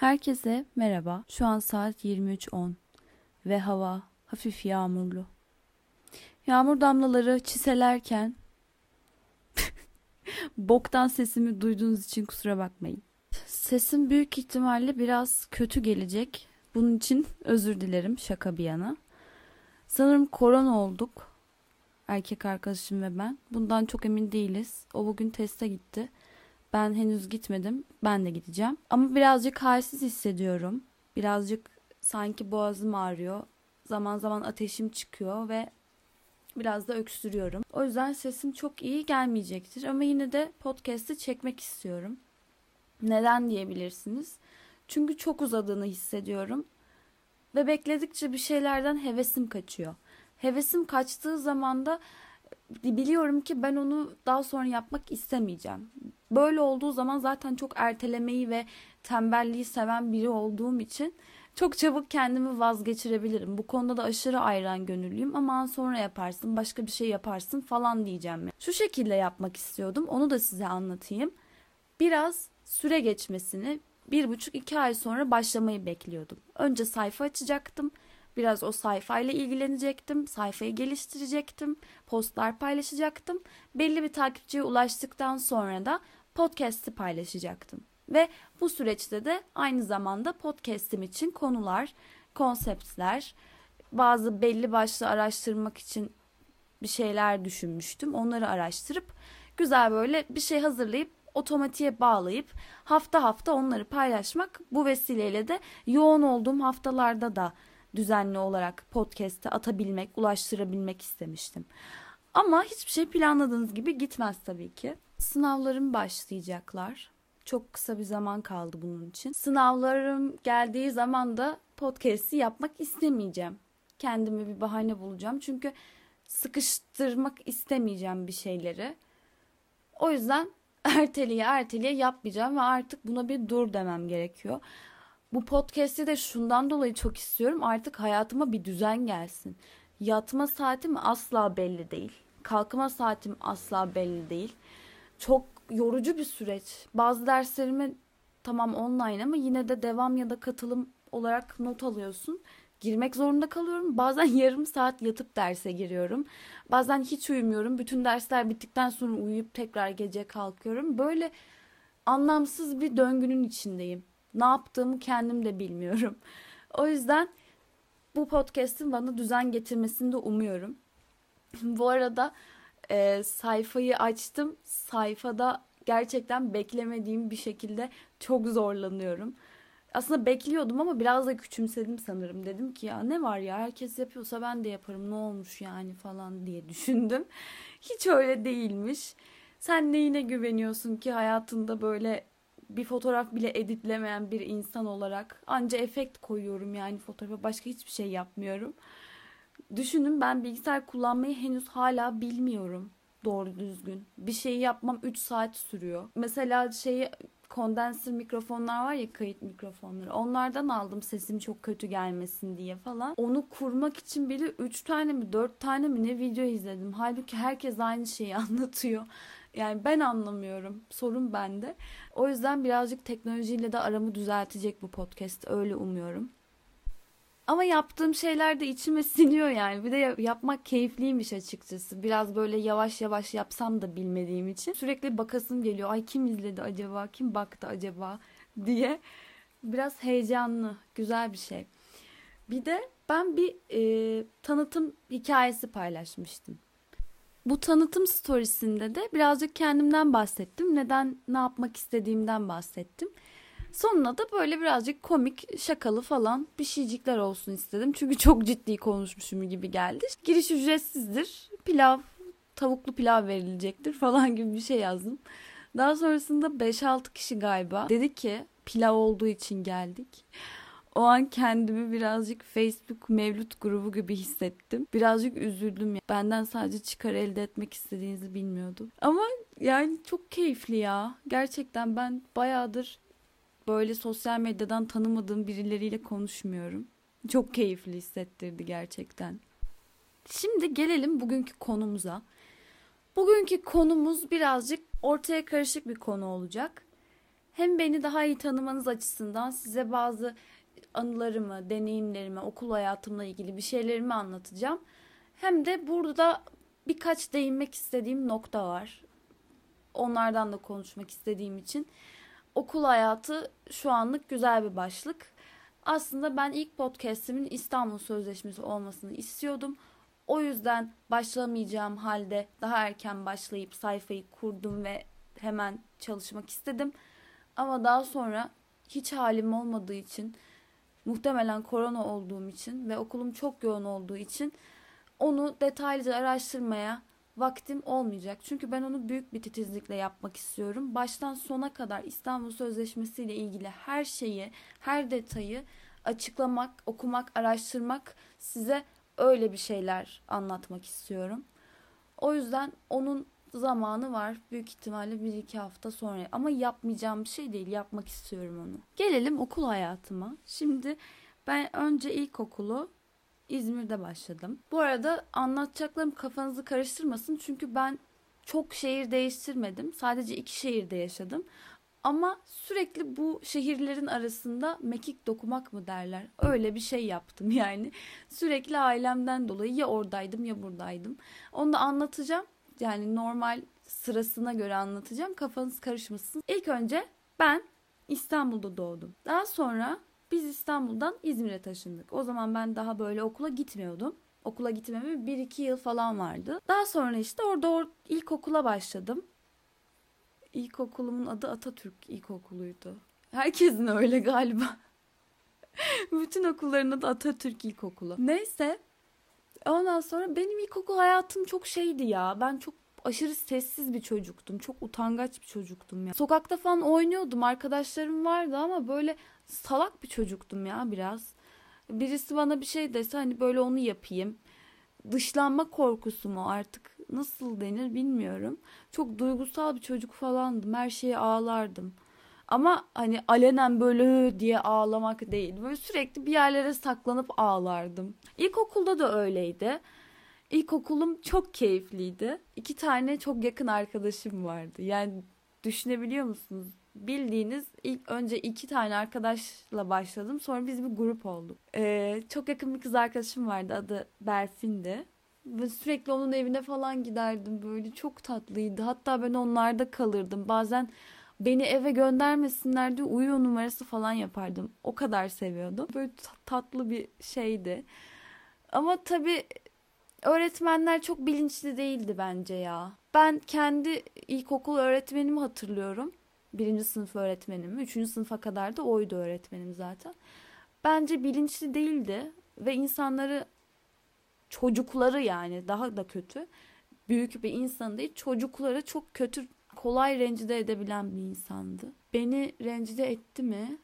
Herkese merhaba. Şu an saat 23.10 ve hava hafif yağmurlu. Yağmur damlaları çiselerken boktan sesimi duyduğunuz için kusura bakmayın. Sesim büyük ihtimalle biraz kötü gelecek. Bunun için özür dilerim şaka bir yana. Sanırım korona olduk. Erkek arkadaşım ve ben. Bundan çok emin değiliz. O bugün teste gitti. Ben henüz gitmedim. Ben de gideceğim. Ama birazcık halsiz hissediyorum. Birazcık sanki boğazım ağrıyor. Zaman zaman ateşim çıkıyor ve biraz da öksürüyorum. O yüzden sesim çok iyi gelmeyecektir. Ama yine de podcast'i çekmek istiyorum. Neden diyebilirsiniz? Çünkü çok uzadığını hissediyorum. Ve bekledikçe bir şeylerden hevesim kaçıyor. Hevesim kaçtığı zaman da biliyorum ki ben onu daha sonra yapmak istemeyeceğim. Böyle olduğu zaman zaten çok ertelemeyi ve tembelliği seven biri olduğum için çok çabuk kendimi vazgeçirebilirim. Bu konuda da aşırı ayran gönüllüyüm ama sonra yaparsın, başka bir şey yaparsın falan diyeceğim. Şu şekilde yapmak istiyordum. Onu da size anlatayım. Biraz süre geçmesini bir buçuk iki ay sonra başlamayı bekliyordum. Önce sayfa açacaktım. Biraz o sayfayla ilgilenecektim. Sayfayı geliştirecektim. Postlar paylaşacaktım. Belli bir takipçiye ulaştıktan sonra da podcast'i paylaşacaktım. Ve bu süreçte de aynı zamanda podcast'im için konular, konseptler, bazı belli başlı araştırmak için bir şeyler düşünmüştüm. Onları araştırıp güzel böyle bir şey hazırlayıp otomatiğe bağlayıp hafta hafta onları paylaşmak bu vesileyle de yoğun olduğum haftalarda da düzenli olarak podcast'e atabilmek, ulaştırabilmek istemiştim. Ama hiçbir şey planladığınız gibi gitmez tabii ki. Sınavlarım başlayacaklar. Çok kısa bir zaman kaldı bunun için. Sınavlarım geldiği zaman da podcast'i yapmak istemeyeceğim. Kendime bir bahane bulacağım. Çünkü sıkıştırmak istemeyeceğim bir şeyleri. O yüzden erteliye erteliye yapmayacağım ve artık buna bir dur demem gerekiyor. Bu podcast'i de şundan dolayı çok istiyorum. Artık hayatıma bir düzen gelsin. Yatma saatim asla belli değil. Kalkma saatim asla belli değil. Çok yorucu bir süreç. Bazı derslerime tamam online ama yine de devam ya da katılım olarak not alıyorsun. Girmek zorunda kalıyorum. Bazen yarım saat yatıp derse giriyorum. Bazen hiç uyumuyorum. Bütün dersler bittikten sonra uyuyup tekrar gece kalkıyorum. Böyle anlamsız bir döngünün içindeyim. Ne yaptığımı kendim de bilmiyorum. O yüzden bu podcast'in bana düzen getirmesini de umuyorum. bu arada e, sayfayı açtım. Sayfada gerçekten beklemediğim bir şekilde çok zorlanıyorum. Aslında bekliyordum ama biraz da küçümsedim sanırım. Dedim ki ya ne var ya herkes yapıyorsa ben de yaparım ne olmuş yani falan diye düşündüm. Hiç öyle değilmiş. Sen neyine güveniyorsun ki hayatında böyle bir fotoğraf bile editlemeyen bir insan olarak anca efekt koyuyorum yani fotoğrafa başka hiçbir şey yapmıyorum. Düşünün ben bilgisayar kullanmayı henüz hala bilmiyorum doğru düzgün. Bir şeyi yapmam 3 saat sürüyor. Mesela şeyi kondenser mikrofonlar var ya kayıt mikrofonları. Onlardan aldım sesim çok kötü gelmesin diye falan. Onu kurmak için bile 3 tane mi 4 tane mi ne video izledim. Halbuki herkes aynı şeyi anlatıyor. Yani ben anlamıyorum. Sorun bende. O yüzden birazcık teknolojiyle de aramı düzeltecek bu podcast. Öyle umuyorum. Ama yaptığım şeyler de içime siniyor yani. Bir de yapmak keyifliymiş açıkçası. Biraz böyle yavaş yavaş yapsam da bilmediğim için. Sürekli bakasım geliyor. Ay kim izledi acaba? Kim baktı acaba? diye. Biraz heyecanlı. Güzel bir şey. Bir de ben bir e, tanıtım hikayesi paylaşmıştım. Bu tanıtım storiesinde de birazcık kendimden bahsettim. Neden ne yapmak istediğimden bahsettim. Sonuna da böyle birazcık komik, şakalı falan bir şeycikler olsun istedim. Çünkü çok ciddi konuşmuşum gibi geldi. Giriş ücretsizdir. Pilav, tavuklu pilav verilecektir falan gibi bir şey yazdım. Daha sonrasında 5-6 kişi galiba dedi ki pilav olduğu için geldik. O an kendimi birazcık Facebook Mevlüt grubu gibi hissettim. Birazcık üzüldüm. Benden sadece çıkar elde etmek istediğinizi bilmiyordum. Ama yani çok keyifli ya. Gerçekten ben bayağıdır böyle sosyal medyadan tanımadığım birileriyle konuşmuyorum. Çok keyifli hissettirdi gerçekten. Şimdi gelelim bugünkü konumuza. Bugünkü konumuz birazcık ortaya karışık bir konu olacak. Hem beni daha iyi tanımanız açısından size bazı anılarımı, deneyimlerimi, okul hayatımla ilgili bir şeylerimi anlatacağım. Hem de burada birkaç değinmek istediğim nokta var. Onlardan da konuşmak istediğim için. Okul hayatı şu anlık güzel bir başlık. Aslında ben ilk podcastimin İstanbul Sözleşmesi olmasını istiyordum. O yüzden başlamayacağım halde daha erken başlayıp sayfayı kurdum ve hemen çalışmak istedim. Ama daha sonra hiç halim olmadığı için muhtemelen korona olduğum için ve okulum çok yoğun olduğu için onu detaylıca araştırmaya vaktim olmayacak. Çünkü ben onu büyük bir titizlikle yapmak istiyorum. Baştan sona kadar İstanbul Sözleşmesi ile ilgili her şeyi, her detayı açıklamak, okumak, araştırmak size öyle bir şeyler anlatmak istiyorum. O yüzden onun zamanı var. Büyük ihtimalle bir iki hafta sonra. Ama yapmayacağım bir şey değil. Yapmak istiyorum onu. Gelelim okul hayatıma. Şimdi ben önce ilkokulu İzmir'de başladım. Bu arada anlatacaklarım kafanızı karıştırmasın. Çünkü ben çok şehir değiştirmedim. Sadece iki şehirde yaşadım. Ama sürekli bu şehirlerin arasında mekik dokumak mı derler? Öyle bir şey yaptım yani. Sürekli ailemden dolayı ya oradaydım ya buradaydım. Onu da anlatacağım. Yani normal sırasına göre anlatacağım. Kafanız karışmasın. İlk önce ben İstanbul'da doğdum. Daha sonra biz İstanbul'dan İzmir'e taşındık. O zaman ben daha böyle okula gitmiyordum. Okula gitmeme 1-2 yıl falan vardı. Daha sonra işte orada or ilkokula başladım. İlkokulumun adı Atatürk İlkokulu'ydu. Herkesin öyle galiba. Bütün okulların adı Atatürk İlkokulu. Neyse. Ondan sonra benim ilkokul hayatım çok şeydi ya. Ben çok aşırı sessiz bir çocuktum. Çok utangaç bir çocuktum ya. Sokakta falan oynuyordum. Arkadaşlarım vardı ama böyle salak bir çocuktum ya biraz. Birisi bana bir şey dese hani böyle onu yapayım. Dışlanma korkusu mu artık nasıl denir bilmiyorum. Çok duygusal bir çocuk falandım. Her şeye ağlardım. Ama hani alenen böyle diye ağlamak değil. Böyle sürekli bir yerlere saklanıp ağlardım. İlkokulda da öyleydi. İlkokulum çok keyifliydi. İki tane çok yakın arkadaşım vardı. Yani düşünebiliyor musunuz? Bildiğiniz ilk önce iki tane arkadaşla başladım. Sonra biz bir grup olduk. Ee, çok yakın bir kız arkadaşım vardı. Adı Berfin'di. Ve sürekli onun evine falan giderdim böyle çok tatlıydı. Hatta ben onlarda kalırdım. Bazen beni eve göndermesinler diye uyuyor numarası falan yapardım. O kadar seviyordum. Böyle tatlı bir şeydi. Ama tabii öğretmenler çok bilinçli değildi bence ya. Ben kendi ilkokul öğretmenimi hatırlıyorum. Birinci sınıf öğretmenimi. Üçüncü sınıfa kadar da oydu öğretmenim zaten. Bence bilinçli değildi ve insanları çocukları yani daha da kötü büyük bir insan değil çocukları çok kötü kolay rencide edebilen bir insandı. Beni rencide etti mi?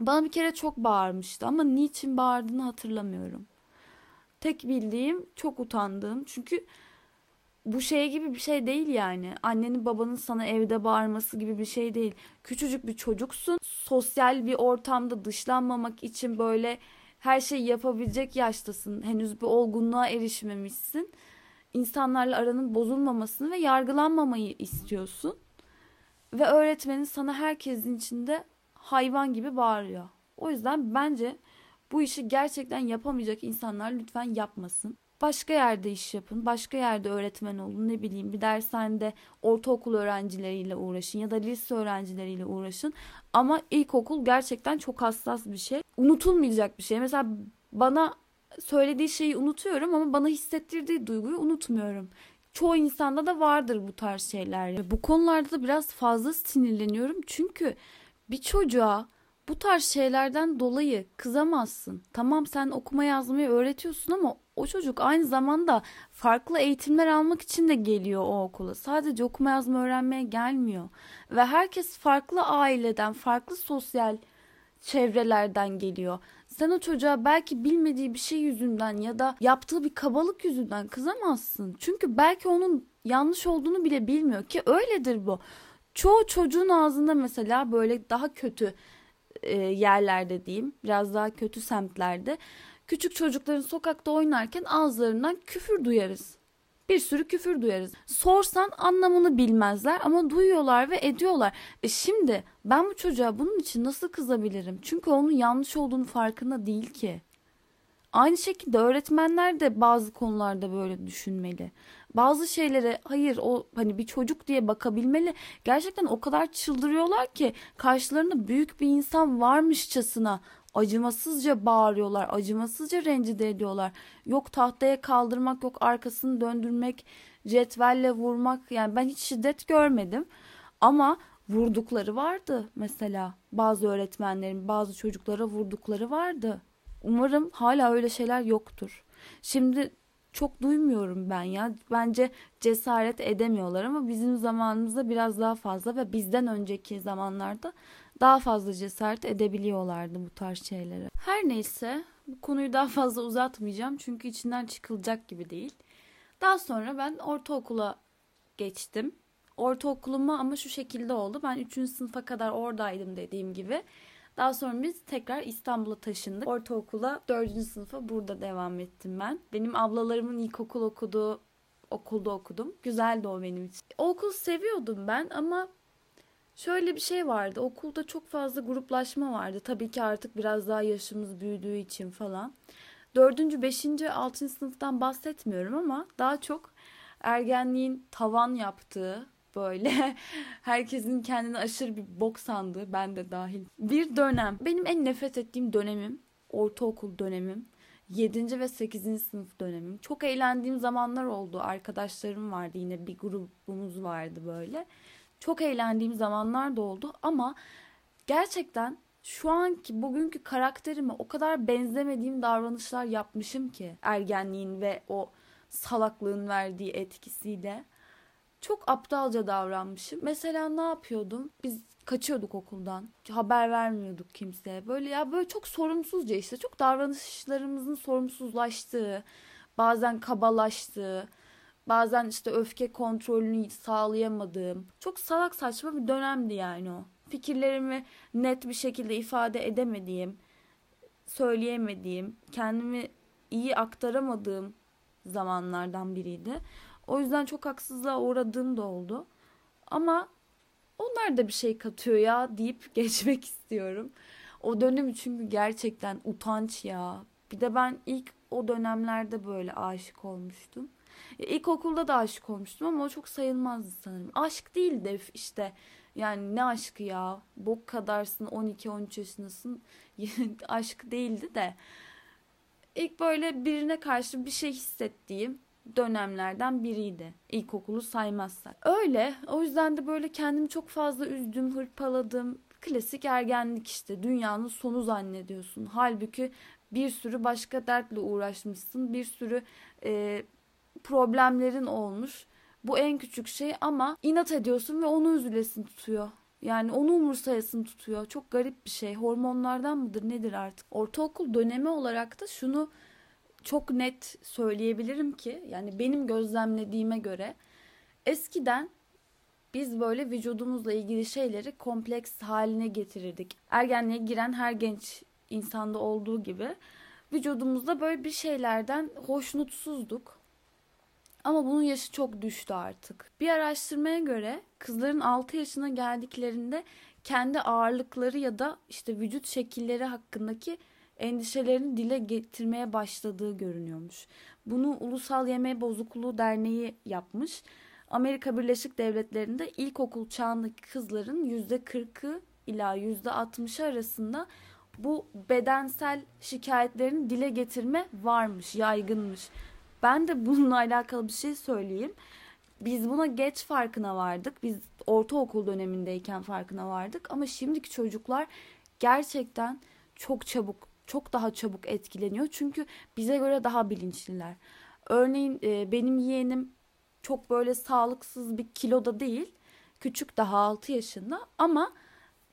Bana bir kere çok bağırmıştı ama niçin bağırdığını hatırlamıyorum. Tek bildiğim çok utandığım çünkü bu şey gibi bir şey değil yani. Annenin babanın sana evde bağırması gibi bir şey değil. Küçücük bir çocuksun. Sosyal bir ortamda dışlanmamak için böyle her şeyi yapabilecek yaştasın. Henüz bir olgunluğa erişmemişsin. İnsanlarla aranın bozulmamasını ve yargılanmamayı istiyorsun. Ve öğretmenin sana herkesin içinde hayvan gibi bağırıyor. O yüzden bence bu işi gerçekten yapamayacak insanlar lütfen yapmasın. Başka yerde iş yapın, başka yerde öğretmen olun, ne bileyim bir dershanede ortaokul öğrencileriyle uğraşın ya da lise öğrencileriyle uğraşın. Ama ilkokul gerçekten çok hassas bir şey. Unutulmayacak bir şey. Mesela bana söylediği şeyi unutuyorum ama bana hissettirdiği duyguyu unutmuyorum. Çoğu insanda da vardır bu tarz şeyler. Bu konularda da biraz fazla sinirleniyorum. Çünkü bir çocuğa bu tarz şeylerden dolayı kızamazsın. Tamam sen okuma yazmayı öğretiyorsun ama o çocuk aynı zamanda farklı eğitimler almak için de geliyor o okula. Sadece okuma yazma öğrenmeye gelmiyor. Ve herkes farklı aileden, farklı sosyal çevrelerden geliyor. Sen o çocuğa belki bilmediği bir şey yüzünden ya da yaptığı bir kabalık yüzünden kızamazsın. Çünkü belki onun yanlış olduğunu bile bilmiyor ki öyledir bu. Çoğu çocuğun ağzında mesela böyle daha kötü e, yerlerde diyeyim, biraz daha kötü semtlerde küçük çocukların sokakta oynarken ağızlarından küfür duyarız. bir sürü küfür duyarız. Sorsan anlamını bilmezler ama duyuyorlar ve ediyorlar. E şimdi ben bu çocuğa bunun için nasıl kızabilirim? Çünkü onun yanlış olduğunu farkında değil ki. Aynı şekilde öğretmenler de bazı konularda böyle düşünmeli. Bazı şeylere hayır o hani bir çocuk diye bakabilmeli. Gerçekten o kadar çıldırıyorlar ki karşılarında büyük bir insan varmışçasına acımasızca bağırıyorlar, acımasızca rencide ediyorlar. Yok tahtaya kaldırmak, yok arkasını döndürmek, cetvelle vurmak. Yani ben hiç şiddet görmedim. Ama vurdukları vardı mesela. Bazı öğretmenlerin bazı çocuklara vurdukları vardı. Umarım hala öyle şeyler yoktur. Şimdi çok duymuyorum ben ya. Bence cesaret edemiyorlar ama bizim zamanımızda biraz daha fazla ve bizden önceki zamanlarda daha fazla cesaret edebiliyorlardı bu tarz şeylere. Her neyse bu konuyu daha fazla uzatmayacağım çünkü içinden çıkılacak gibi değil. Daha sonra ben ortaokula geçtim. Ortaokuluma ama şu şekilde oldu. Ben 3. sınıfa kadar oradaydım dediğim gibi. Daha sonra biz tekrar İstanbul'a taşındık. Ortaokula 4. sınıfa burada devam ettim ben. Benim ablalarımın ilkokul okuduğu okulda okudum. Güzeldi o benim için. O okul seviyordum ben ama şöyle bir şey vardı. Okulda çok fazla gruplaşma vardı. Tabii ki artık biraz daha yaşımız büyüdüğü için falan. Dördüncü, beşinci, altıncı sınıftan bahsetmiyorum ama daha çok ergenliğin tavan yaptığı böyle herkesin kendini aşırı bir bok sandığı ben de dahil bir dönem. Benim en nefret ettiğim dönemim ortaokul dönemim. 7. ve 8. sınıf dönemim. Çok eğlendiğim zamanlar oldu. Arkadaşlarım vardı yine bir grubumuz vardı böyle. Çok eğlendiğim zamanlar da oldu ama gerçekten şu anki bugünkü karakterime o kadar benzemediğim davranışlar yapmışım ki ergenliğin ve o salaklığın verdiği etkisiyle çok aptalca davranmışım. Mesela ne yapıyordum? Biz kaçıyorduk okuldan. Haber vermiyorduk kimseye. Böyle ya böyle çok sorumsuzca işte çok davranışlarımızın sorumsuzlaştığı, bazen kabalaştığı, bazen işte öfke kontrolünü sağlayamadığım çok salak saçma bir dönemdi yani o. Fikirlerimi net bir şekilde ifade edemediğim, söyleyemediğim, kendimi iyi aktaramadığım zamanlardan biriydi. O yüzden çok haksızlığa uğradığım da oldu. Ama onlar da bir şey katıyor ya deyip geçmek istiyorum. O dönem çünkü gerçekten utanç ya. Bir de ben ilk o dönemlerde böyle aşık olmuştum. Ya ilkokulda da aşık olmuştum ama o çok sayılmazdı sanırım. Aşk değil de işte yani ne aşkı ya? Bok kadarsın 12-13 yaşındasın. aşk değildi de. İlk böyle birine karşı bir şey hissettiğim dönemlerden biriydi. İlkokulu saymazsak. Öyle. O yüzden de böyle kendimi çok fazla üzdüm, hırpaladım. Klasik ergenlik işte. Dünyanın sonu zannediyorsun. Halbuki bir sürü başka dertle uğraşmışsın. Bir sürü e, problemlerin olmuş. Bu en küçük şey ama inat ediyorsun ve onu üzülesin tutuyor. Yani onu umursayasın tutuyor. Çok garip bir şey. Hormonlardan mıdır nedir artık? Ortaokul dönemi olarak da şunu çok net söyleyebilirim ki yani benim gözlemlediğime göre eskiden biz böyle vücudumuzla ilgili şeyleri kompleks haline getirirdik. Ergenliğe giren her genç insanda olduğu gibi vücudumuzda böyle bir şeylerden hoşnutsuzduk. Ama bunun yaşı çok düştü artık. Bir araştırmaya göre kızların 6 yaşına geldiklerinde kendi ağırlıkları ya da işte vücut şekilleri hakkındaki endişelerini dile getirmeye başladığı görünüyormuş. Bunu Ulusal Yeme Bozukluğu Derneği yapmış. Amerika Birleşik Devletleri'nde ilkokul çağındaki kızların %40'ı ila %60'ı arasında bu bedensel şikayetlerini dile getirme varmış, yaygınmış. Ben de bununla alakalı bir şey söyleyeyim. Biz buna geç farkına vardık. Biz ortaokul dönemindeyken farkına vardık ama şimdiki çocuklar gerçekten çok çabuk çok daha çabuk etkileniyor. Çünkü bize göre daha bilinçliler. Örneğin e, benim yeğenim çok böyle sağlıksız bir kiloda değil. Küçük daha 6 yaşında ama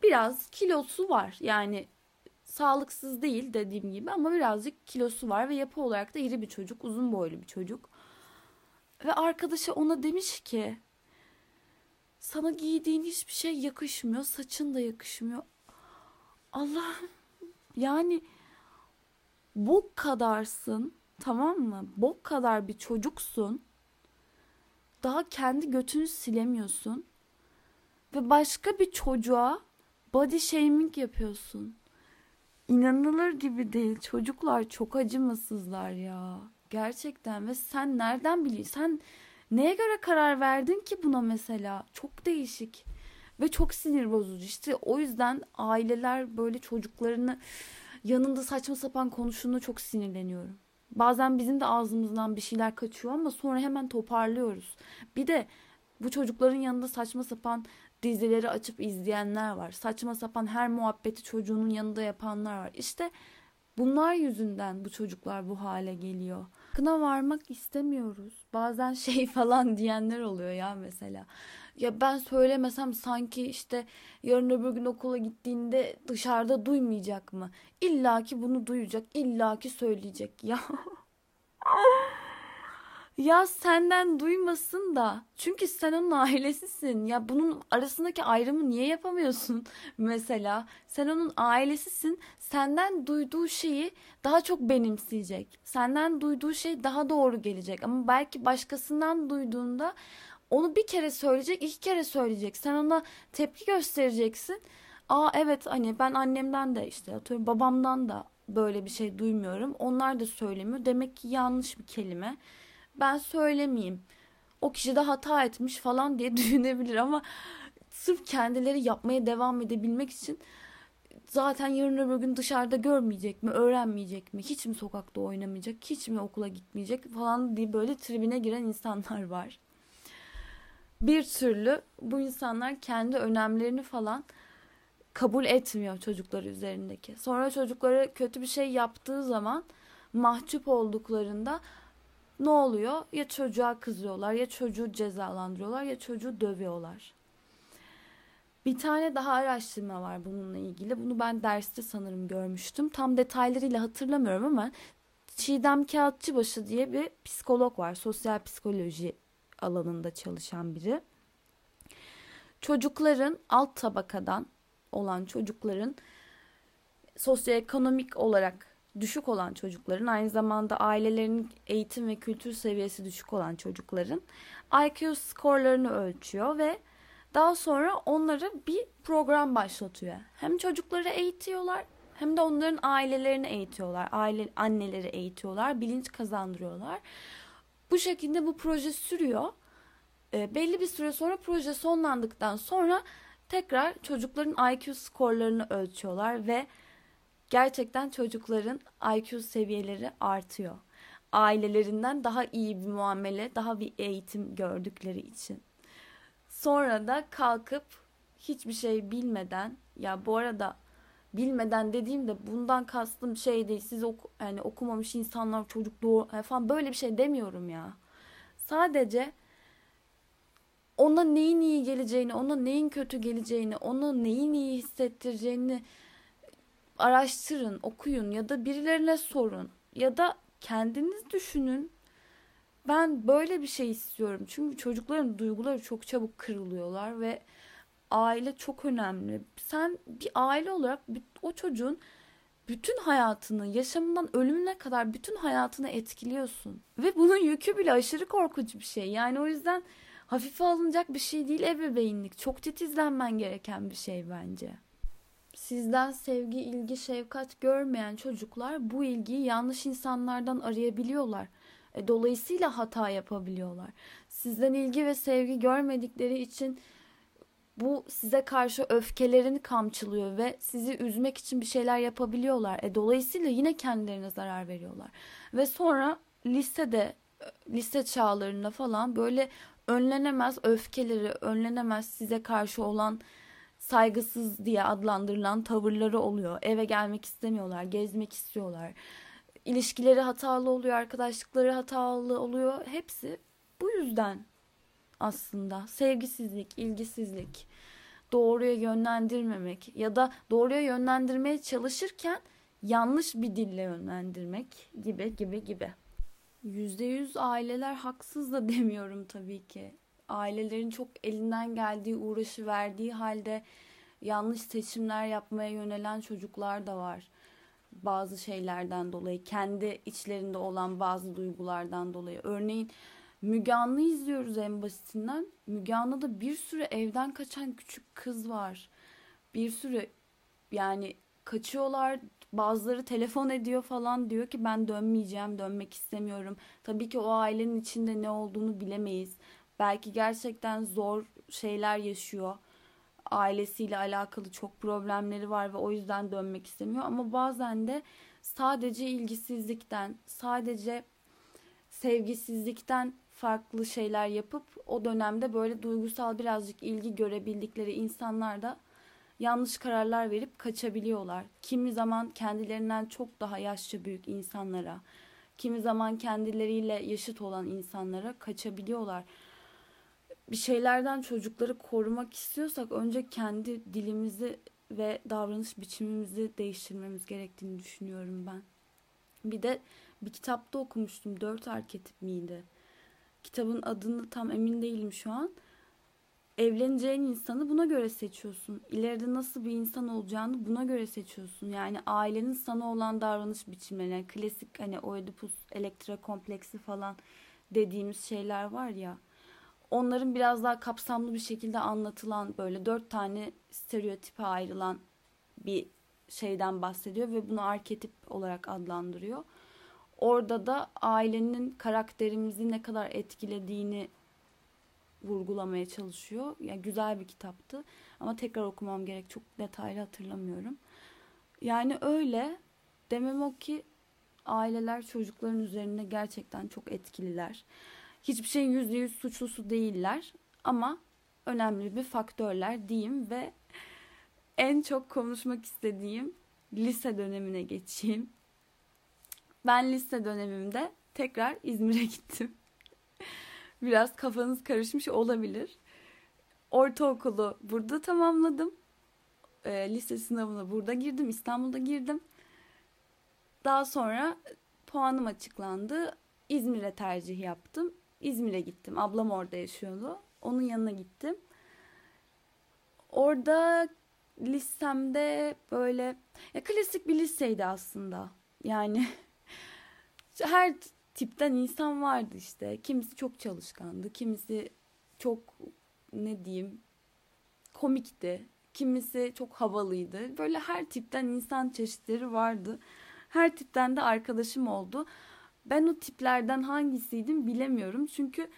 biraz kilosu var. Yani sağlıksız değil dediğim gibi ama birazcık kilosu var ve yapı olarak da iri bir çocuk, uzun boylu bir çocuk. Ve arkadaşı ona demiş ki sana giydiğin hiçbir şey yakışmıyor, saçın da yakışmıyor. Allah'ım yani bok kadarsın tamam mı? Bok kadar bir çocuksun daha kendi götünü silemiyorsun. Ve başka bir çocuğa body shaming yapıyorsun. İnanılır gibi değil. Çocuklar çok acımasızlar ya. Gerçekten ve sen nereden biliyorsun? Sen neye göre karar verdin ki buna mesela? Çok değişik ve çok sinir bozucu. İşte o yüzden aileler böyle çocuklarını yanında saçma sapan konuştuğunda çok sinirleniyorum. Bazen bizim de ağzımızdan bir şeyler kaçıyor ama sonra hemen toparlıyoruz. Bir de bu çocukların yanında saçma sapan dizileri açıp izleyenler var. Saçma sapan her muhabbeti çocuğunun yanında yapanlar var. İşte bunlar yüzünden bu çocuklar bu hale geliyor. Kına varmak istemiyoruz. Bazen şey falan diyenler oluyor ya mesela. Ya ben söylemesem sanki işte yarın öbür gün okula gittiğinde dışarıda duymayacak mı? İlla ki bunu duyacak, illa ki söyleyecek. Ya ya senden duymasın da. Çünkü sen onun ailesisin. Ya bunun arasındaki ayrımı niye yapamıyorsun? Mesela sen onun ailesisin. Senden duyduğu şeyi daha çok benimseyecek. Senden duyduğu şey daha doğru gelecek. Ama belki başkasından duyduğunda onu bir kere söyleyecek, iki kere söyleyecek. Sen ona tepki göstereceksin. Aa evet hani ben annemden de işte atıyorum babamdan da böyle bir şey duymuyorum. Onlar da söylemiyor. Demek ki yanlış bir kelime ben söylemeyeyim. O kişi de hata etmiş falan diye düşünebilir ama sırf kendileri yapmaya devam edebilmek için zaten yarın öbür gün dışarıda görmeyecek mi, öğrenmeyecek mi, hiç mi sokakta oynamayacak, hiç mi okula gitmeyecek falan diye böyle tribine giren insanlar var. Bir türlü bu insanlar kendi önemlerini falan kabul etmiyor çocuklar üzerindeki. Sonra çocukları kötü bir şey yaptığı zaman mahcup olduklarında ne oluyor? Ya çocuğa kızıyorlar, ya çocuğu cezalandırıyorlar, ya çocuğu dövüyorlar. Bir tane daha araştırma var bununla ilgili. Bunu ben derste sanırım görmüştüm. Tam detaylarıyla hatırlamıyorum ama Çiğdem Kağıtçıbaşı diye bir psikolog var. Sosyal psikoloji alanında çalışan biri. Çocukların alt tabakadan olan çocukların sosyoekonomik olarak düşük olan çocukların aynı zamanda ailelerinin eğitim ve kültür seviyesi düşük olan çocukların IQ skorlarını ölçüyor ve daha sonra onları bir program başlatıyor. Hem çocukları eğitiyorlar hem de onların ailelerini eğitiyorlar. Aile anneleri eğitiyorlar, bilinç kazandırıyorlar. Bu şekilde bu proje sürüyor. E, belli bir süre sonra proje sonlandıktan sonra tekrar çocukların IQ skorlarını ölçüyorlar ve gerçekten çocukların IQ seviyeleri artıyor. Ailelerinden daha iyi bir muamele, daha bir eğitim gördükleri için. Sonra da kalkıp hiçbir şey bilmeden ya bu arada bilmeden dediğimde bundan kastım şey değil. Siz oku, yani okumamış insanlar çocuk doğu falan böyle bir şey demiyorum ya. Sadece ona neyin iyi geleceğini, ona neyin kötü geleceğini, ona neyin iyi hissettireceğini araştırın, okuyun ya da birilerine sorun ya da kendiniz düşünün. Ben böyle bir şey istiyorum. Çünkü çocukların duyguları çok çabuk kırılıyorlar ve aile çok önemli. Sen bir aile olarak o çocuğun bütün hayatını, yaşamından ölümüne kadar bütün hayatını etkiliyorsun. Ve bunun yükü bile aşırı korkunç bir şey. Yani o yüzden hafife alınacak bir şey değil ebeveynlik. Çok titizlenmen gereken bir şey bence. Sizden sevgi, ilgi, şefkat görmeyen çocuklar bu ilgiyi yanlış insanlardan arayabiliyorlar. E, dolayısıyla hata yapabiliyorlar. Sizden ilgi ve sevgi görmedikleri için bu size karşı öfkelerini kamçılıyor ve sizi üzmek için bir şeyler yapabiliyorlar. E, dolayısıyla yine kendilerine zarar veriyorlar. Ve sonra lisede, lise çağlarında falan böyle önlenemez öfkeleri, önlenemez size karşı olan saygısız diye adlandırılan tavırları oluyor. Eve gelmek istemiyorlar, gezmek istiyorlar. İlişkileri hatalı oluyor, arkadaşlıkları hatalı oluyor. Hepsi bu yüzden aslında. Sevgisizlik, ilgisizlik, doğruya yönlendirmemek ya da doğruya yönlendirmeye çalışırken yanlış bir dille yönlendirmek gibi gibi gibi. %100 aileler haksız da demiyorum tabii ki ailelerin çok elinden geldiği uğraşı verdiği halde yanlış seçimler yapmaya yönelen çocuklar da var. Bazı şeylerden dolayı, kendi içlerinde olan bazı duygulardan dolayı. Örneğin Müge Anlı izliyoruz en basitinden. Müge Anlı'da bir sürü evden kaçan küçük kız var. Bir sürü yani kaçıyorlar. Bazıları telefon ediyor falan diyor ki ben dönmeyeceğim, dönmek istemiyorum. Tabii ki o ailenin içinde ne olduğunu bilemeyiz. Belki gerçekten zor şeyler yaşıyor. Ailesiyle alakalı çok problemleri var ve o yüzden dönmek istemiyor. Ama bazen de sadece ilgisizlikten, sadece sevgisizlikten farklı şeyler yapıp o dönemde böyle duygusal birazcık ilgi görebildikleri insanlar da yanlış kararlar verip kaçabiliyorlar. Kimi zaman kendilerinden çok daha yaşça büyük insanlara, kimi zaman kendileriyle yaşıt olan insanlara kaçabiliyorlar. Bir şeylerden çocukları korumak istiyorsak önce kendi dilimizi ve davranış biçimimizi değiştirmemiz gerektiğini düşünüyorum ben. Bir de bir kitapta okumuştum. Dört arketip miydi? Kitabın adını tam emin değilim şu an. Evleneceğin insanı buna göre seçiyorsun. İleride nasıl bir insan olacağını buna göre seçiyorsun. Yani ailenin sana olan davranış biçimleri. Yani klasik hani Oedipus elektra kompleksi falan dediğimiz şeyler var ya. Onların biraz daha kapsamlı bir şekilde anlatılan böyle dört tane stereotipe ayrılan bir şeyden bahsediyor ve bunu arketip olarak adlandırıyor. Orada da ailenin karakterimizi ne kadar etkilediğini vurgulamaya çalışıyor. Yani güzel bir kitaptı ama tekrar okumam gerek. Çok detaylı hatırlamıyorum. Yani öyle demem o ki aileler çocukların üzerinde gerçekten çok etkililer. Hiçbir şeyin yüzde yüz suçlusu değiller ama önemli bir faktörler diyeyim ve en çok konuşmak istediğim lise dönemine geçeyim. Ben lise dönemimde tekrar İzmir'e gittim. Biraz kafanız karışmış olabilir. Ortaokulu burada tamamladım. E, lise sınavına burada girdim. İstanbul'da girdim. Daha sonra puanım açıklandı. İzmir'e tercih yaptım. İzmir'e gittim. Ablam orada yaşıyordu. Onun yanına gittim. Orada lisemde böyle ya klasik bir liseydi aslında. Yani her tipten insan vardı işte. Kimisi çok çalışkandı, kimisi çok ne diyeyim komikti, kimisi çok havalıydı. Böyle her tipten insan çeşitleri vardı. Her tipten de arkadaşım oldu. Ben o tiplerden hangisiydim bilemiyorum. Çünkü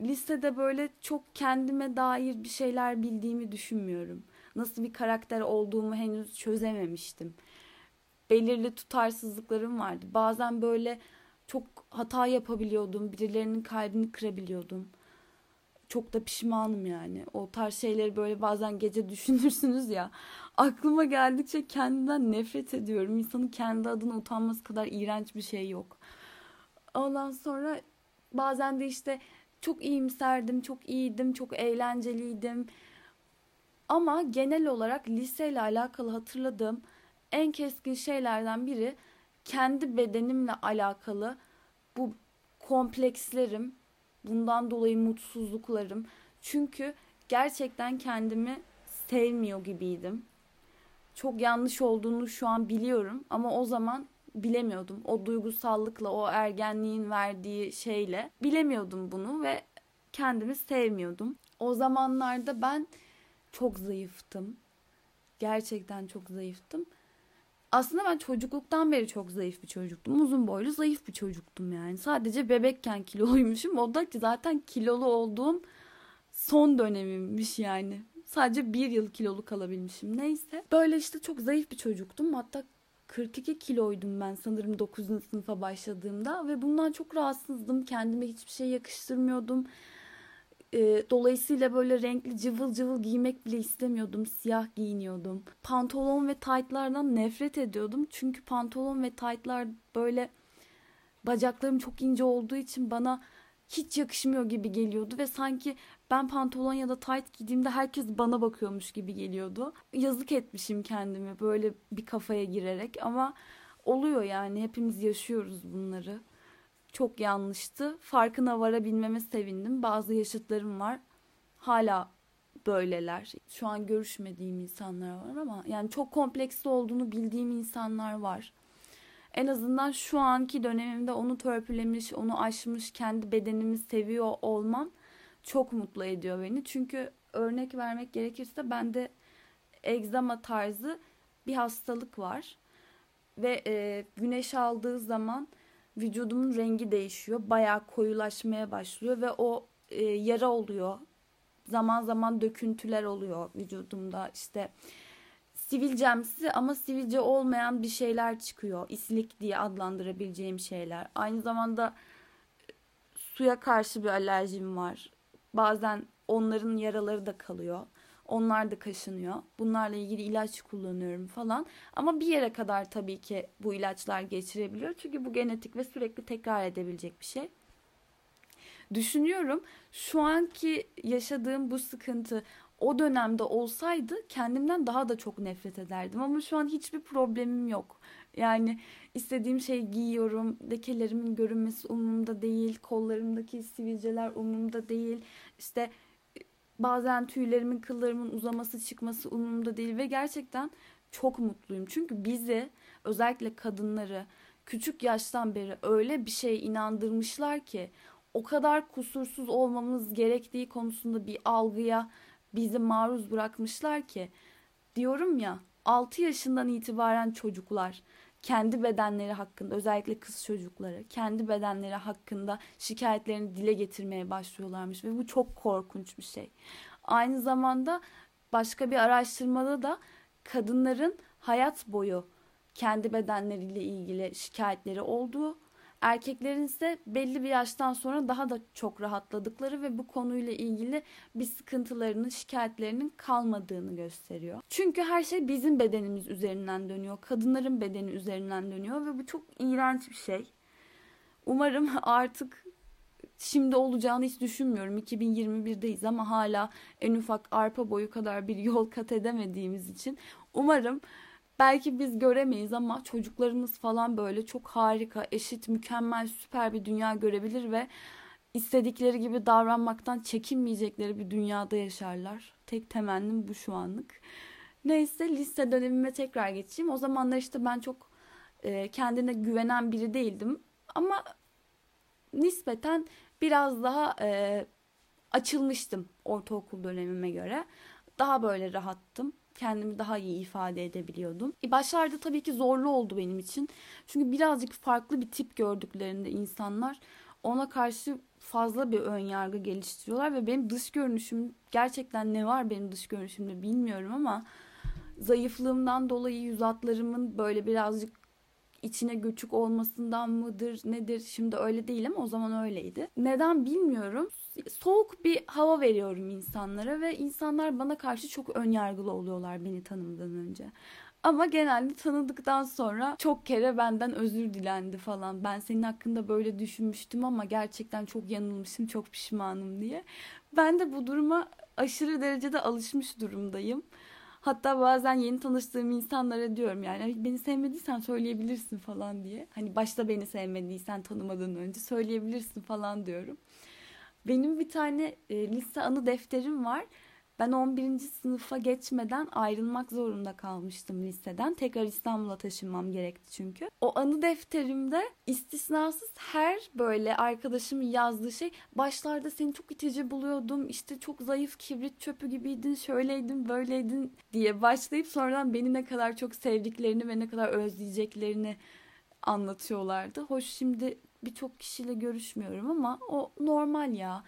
lisede böyle çok kendime dair bir şeyler bildiğimi düşünmüyorum. Nasıl bir karakter olduğumu henüz çözememiştim. Belirli tutarsızlıklarım vardı. Bazen böyle çok hata yapabiliyordum. Birilerinin kalbini kırabiliyordum. Çok da pişmanım yani. O tarz şeyleri böyle bazen gece düşünürsünüz ya. Aklıma geldikçe kendimden nefret ediyorum. İnsanın kendi adına utanması kadar iğrenç bir şey yok. Ondan sonra bazen de işte çok iyimserdim, çok iyiydim, çok eğlenceliydim. Ama genel olarak liseyle alakalı hatırladığım en keskin şeylerden biri kendi bedenimle alakalı bu komplekslerim, bundan dolayı mutsuzluklarım. Çünkü gerçekten kendimi sevmiyor gibiydim. Çok yanlış olduğunu şu an biliyorum ama o zaman bilemiyordum. O duygusallıkla, o ergenliğin verdiği şeyle bilemiyordum bunu ve kendimi sevmiyordum. O zamanlarda ben çok zayıftım. Gerçekten çok zayıftım. Aslında ben çocukluktan beri çok zayıf bir çocuktum. Uzun boylu zayıf bir çocuktum yani. Sadece bebekken kiloluymuşum. O da zaten kilolu olduğum son dönemimmiş yani. Sadece bir yıl kilolu kalabilmişim. Neyse. Böyle işte çok zayıf bir çocuktum. Hatta 42 kiloydum ben sanırım 9. sınıfa başladığımda. Ve bundan çok rahatsızdım. Kendime hiçbir şey yakıştırmıyordum. E, dolayısıyla böyle renkli cıvıl cıvıl giymek bile istemiyordum. Siyah giyiniyordum. Pantolon ve taytlardan nefret ediyordum. Çünkü pantolon ve taytlar böyle bacaklarım çok ince olduğu için bana hiç yakışmıyor gibi geliyordu ve sanki ben pantolon ya da tayt giydiğimde herkes bana bakıyormuş gibi geliyordu. Yazık etmişim kendimi böyle bir kafaya girerek ama oluyor yani hepimiz yaşıyoruz bunları çok yanlıştı. Farkına varabilmeme sevindim. Bazı yaşıtlarım var. Hala böyleler. Şu an görüşmediğim insanlar var ama yani çok kompleksli olduğunu bildiğim insanlar var. En azından şu anki dönemimde onu törpülemiş, onu aşmış, kendi bedenimi seviyor olmam çok mutlu ediyor beni. Çünkü örnek vermek gerekirse bende egzama tarzı bir hastalık var. Ve e, güneş aldığı zaman vücudumun rengi değişiyor. Bayağı koyulaşmaya başlıyor ve o e, yara oluyor. Zaman zaman döküntüler oluyor vücudumda. İşte sivilcemsi ama sivilce olmayan bir şeyler çıkıyor. İslik diye adlandırabileceğim şeyler. Aynı zamanda suya karşı bir alerjim var. Bazen onların yaraları da kalıyor. Onlar da kaşınıyor. Bunlarla ilgili ilaç kullanıyorum falan. Ama bir yere kadar tabii ki bu ilaçlar geçirebiliyor. Çünkü bu genetik ve sürekli tekrar edebilecek bir şey. Düşünüyorum şu anki yaşadığım bu sıkıntı o dönemde olsaydı kendimden daha da çok nefret ederdim. Ama şu an hiçbir problemim yok. Yani istediğim şey giyiyorum. Lekelerimin görünmesi umurumda değil. Kollarımdaki sivilceler umurumda değil. İşte bazen tüylerimin, kıllarımın uzaması, çıkması umurumda değil ve gerçekten çok mutluyum. Çünkü bizi özellikle kadınları küçük yaştan beri öyle bir şeye inandırmışlar ki o kadar kusursuz olmamız gerektiği konusunda bir algıya bizi maruz bırakmışlar ki diyorum ya 6 yaşından itibaren çocuklar kendi bedenleri hakkında özellikle kız çocukları kendi bedenleri hakkında şikayetlerini dile getirmeye başlıyorlarmış ve bu çok korkunç bir şey. Aynı zamanda başka bir araştırmada da kadınların hayat boyu kendi bedenleriyle ilgili şikayetleri olduğu Erkeklerin ise belli bir yaştan sonra daha da çok rahatladıkları ve bu konuyla ilgili bir sıkıntılarının, şikayetlerinin kalmadığını gösteriyor. Çünkü her şey bizim bedenimiz üzerinden dönüyor. Kadınların bedeni üzerinden dönüyor ve bu çok iğrenç bir şey. Umarım artık şimdi olacağını hiç düşünmüyorum. 2021'deyiz ama hala en ufak arpa boyu kadar bir yol kat edemediğimiz için umarım Belki biz göremeyiz ama çocuklarımız falan böyle çok harika, eşit, mükemmel, süper bir dünya görebilir ve istedikleri gibi davranmaktan çekinmeyecekleri bir dünyada yaşarlar. Tek temennim bu şu anlık. Neyse lise dönemime tekrar geçeyim. O zamanlar işte ben çok e, kendine güvenen biri değildim. Ama nispeten biraz daha e, açılmıştım ortaokul dönemime göre. Daha böyle rahattım kendimi daha iyi ifade edebiliyordum. E başlarda tabii ki zorlu oldu benim için. Çünkü birazcık farklı bir tip gördüklerinde insanlar ona karşı fazla bir ön yargı geliştiriyorlar ve benim dış görünüşüm gerçekten ne var benim dış görünüşümde bilmiyorum ama zayıflığımdan dolayı yüz hatlarımın böyle birazcık içine göçük olmasından mıdır nedir şimdi öyle değil ama o zaman öyleydi. Neden bilmiyorum. Soğuk bir hava veriyorum insanlara ve insanlar bana karşı çok ön yargılı oluyorlar beni tanımadan önce. Ama genelde tanıdıktan sonra çok kere benden özür dilendi falan. Ben senin hakkında böyle düşünmüştüm ama gerçekten çok yanılmışım, çok pişmanım diye. Ben de bu duruma aşırı derecede alışmış durumdayım. Hatta bazen yeni tanıştığım insanlara diyorum yani beni sevmediysen söyleyebilirsin falan diye. Hani başta beni sevmediysen tanımadan önce söyleyebilirsin falan diyorum. Benim bir tane e, lise anı defterim var. Ben 11. sınıfa geçmeden ayrılmak zorunda kalmıştım liseden. Tekrar İstanbul'a taşınmam gerekti çünkü. O anı defterimde istisnasız her böyle arkadaşımın yazdığı şey başlarda seni çok itici buluyordum. İşte çok zayıf kibrit çöpü gibiydin, şöyleydin, böyleydin diye başlayıp sonradan beni ne kadar çok sevdiklerini ve ne kadar özleyeceklerini anlatıyorlardı. Hoş şimdi birçok kişiyle görüşmüyorum ama o normal ya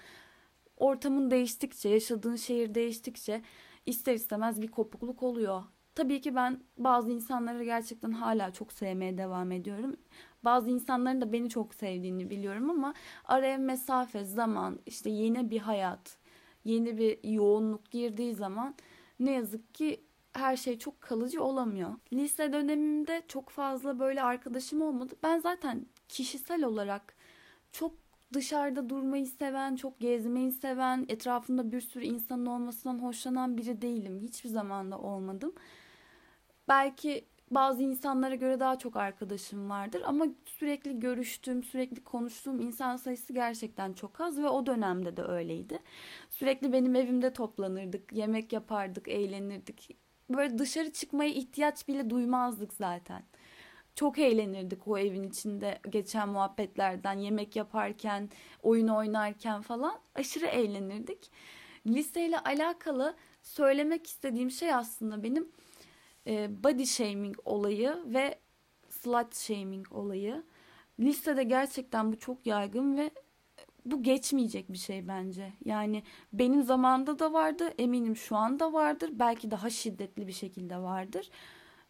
ortamın değiştikçe, yaşadığın şehir değiştikçe ister istemez bir kopukluk oluyor. Tabii ki ben bazı insanları gerçekten hala çok sevmeye devam ediyorum. Bazı insanların da beni çok sevdiğini biliyorum ama araya mesafe, zaman, işte yeni bir hayat, yeni bir yoğunluk girdiği zaman ne yazık ki her şey çok kalıcı olamıyor. Lise dönemimde çok fazla böyle arkadaşım olmadı. Ben zaten kişisel olarak çok dışarıda durmayı seven, çok gezmeyi seven, etrafında bir sürü insanın olmasından hoşlanan biri değilim. Hiçbir zaman da olmadım. Belki bazı insanlara göre daha çok arkadaşım vardır ama sürekli görüştüğüm, sürekli konuştuğum insan sayısı gerçekten çok az ve o dönemde de öyleydi. Sürekli benim evimde toplanırdık, yemek yapardık, eğlenirdik. Böyle dışarı çıkmaya ihtiyaç bile duymazdık zaten çok eğlenirdik o evin içinde geçen muhabbetlerden yemek yaparken, oyun oynarken falan aşırı eğlenirdik. Liseyle alakalı söylemek istediğim şey aslında benim e, body shaming olayı ve slut shaming olayı. Listede gerçekten bu çok yaygın ve bu geçmeyecek bir şey bence. Yani benim zamanında da vardı, eminim şu anda vardır, belki daha şiddetli bir şekilde vardır.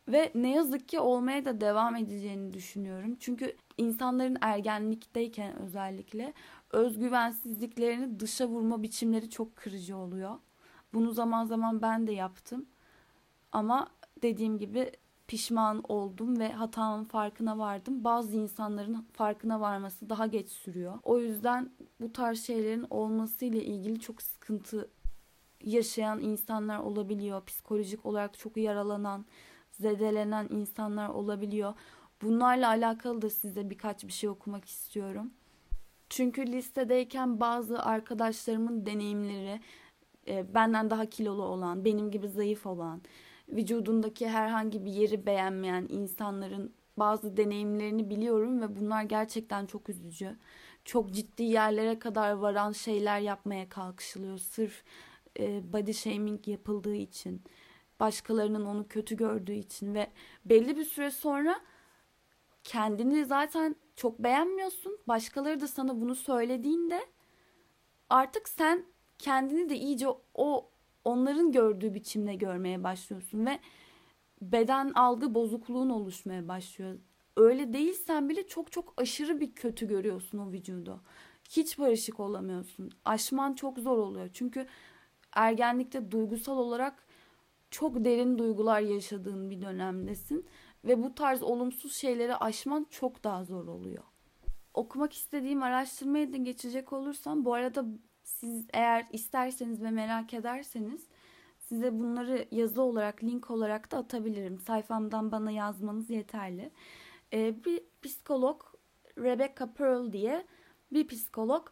Ve ne yazık ki olmaya da devam edeceğini düşünüyorum. Çünkü insanların ergenlikteyken özellikle özgüvensizliklerini dışa vurma biçimleri çok kırıcı oluyor. Bunu zaman zaman ben de yaptım. Ama dediğim gibi pişman oldum ve hatanın farkına vardım. Bazı insanların farkına varması daha geç sürüyor. O yüzden bu tarz şeylerin olması ile ilgili çok sıkıntı yaşayan insanlar olabiliyor. Psikolojik olarak çok yaralanan, zedelenen insanlar olabiliyor. Bunlarla alakalı da size birkaç bir şey okumak istiyorum. Çünkü listedeyken bazı arkadaşlarımın deneyimleri e, benden daha kilolu olan, benim gibi zayıf olan, vücudundaki herhangi bir yeri beğenmeyen insanların bazı deneyimlerini biliyorum ve bunlar gerçekten çok üzücü. Çok ciddi yerlere kadar varan şeyler yapmaya kalkışılıyor sırf e, body shaming yapıldığı için, başkalarının onu kötü gördüğü için ve belli bir süre sonra kendini zaten çok beğenmiyorsun. Başkaları da sana bunu söylediğinde artık sen kendini de iyice o onların gördüğü biçimde görmeye başlıyorsun ve beden algı bozukluğun oluşmaya başlıyor. Öyle değilsen bile çok çok aşırı bir kötü görüyorsun o vücudu. Hiç barışık olamıyorsun. Aşman çok zor oluyor. Çünkü ergenlikte duygusal olarak çok derin duygular yaşadığın bir dönemdesin ve bu tarz olumsuz şeyleri aşman çok daha zor oluyor. Okumak istediğim araştırmaya da geçecek olursam bu arada siz eğer isterseniz ve merak ederseniz size bunları yazı olarak, link olarak da atabilirim. Sayfamdan bana yazmanız yeterli. Ee, bir psikolog Rebecca Pearl diye bir psikolog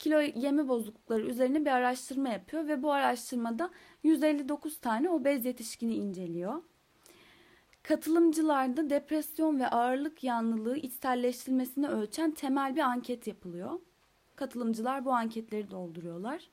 kilo yeme bozuklukları üzerine bir araştırma yapıyor ve bu araştırmada 159 tane obez yetişkini inceliyor. Katılımcılarda depresyon ve ağırlık yanlılığı içselleştirilmesini ölçen temel bir anket yapılıyor. Katılımcılar bu anketleri dolduruyorlar.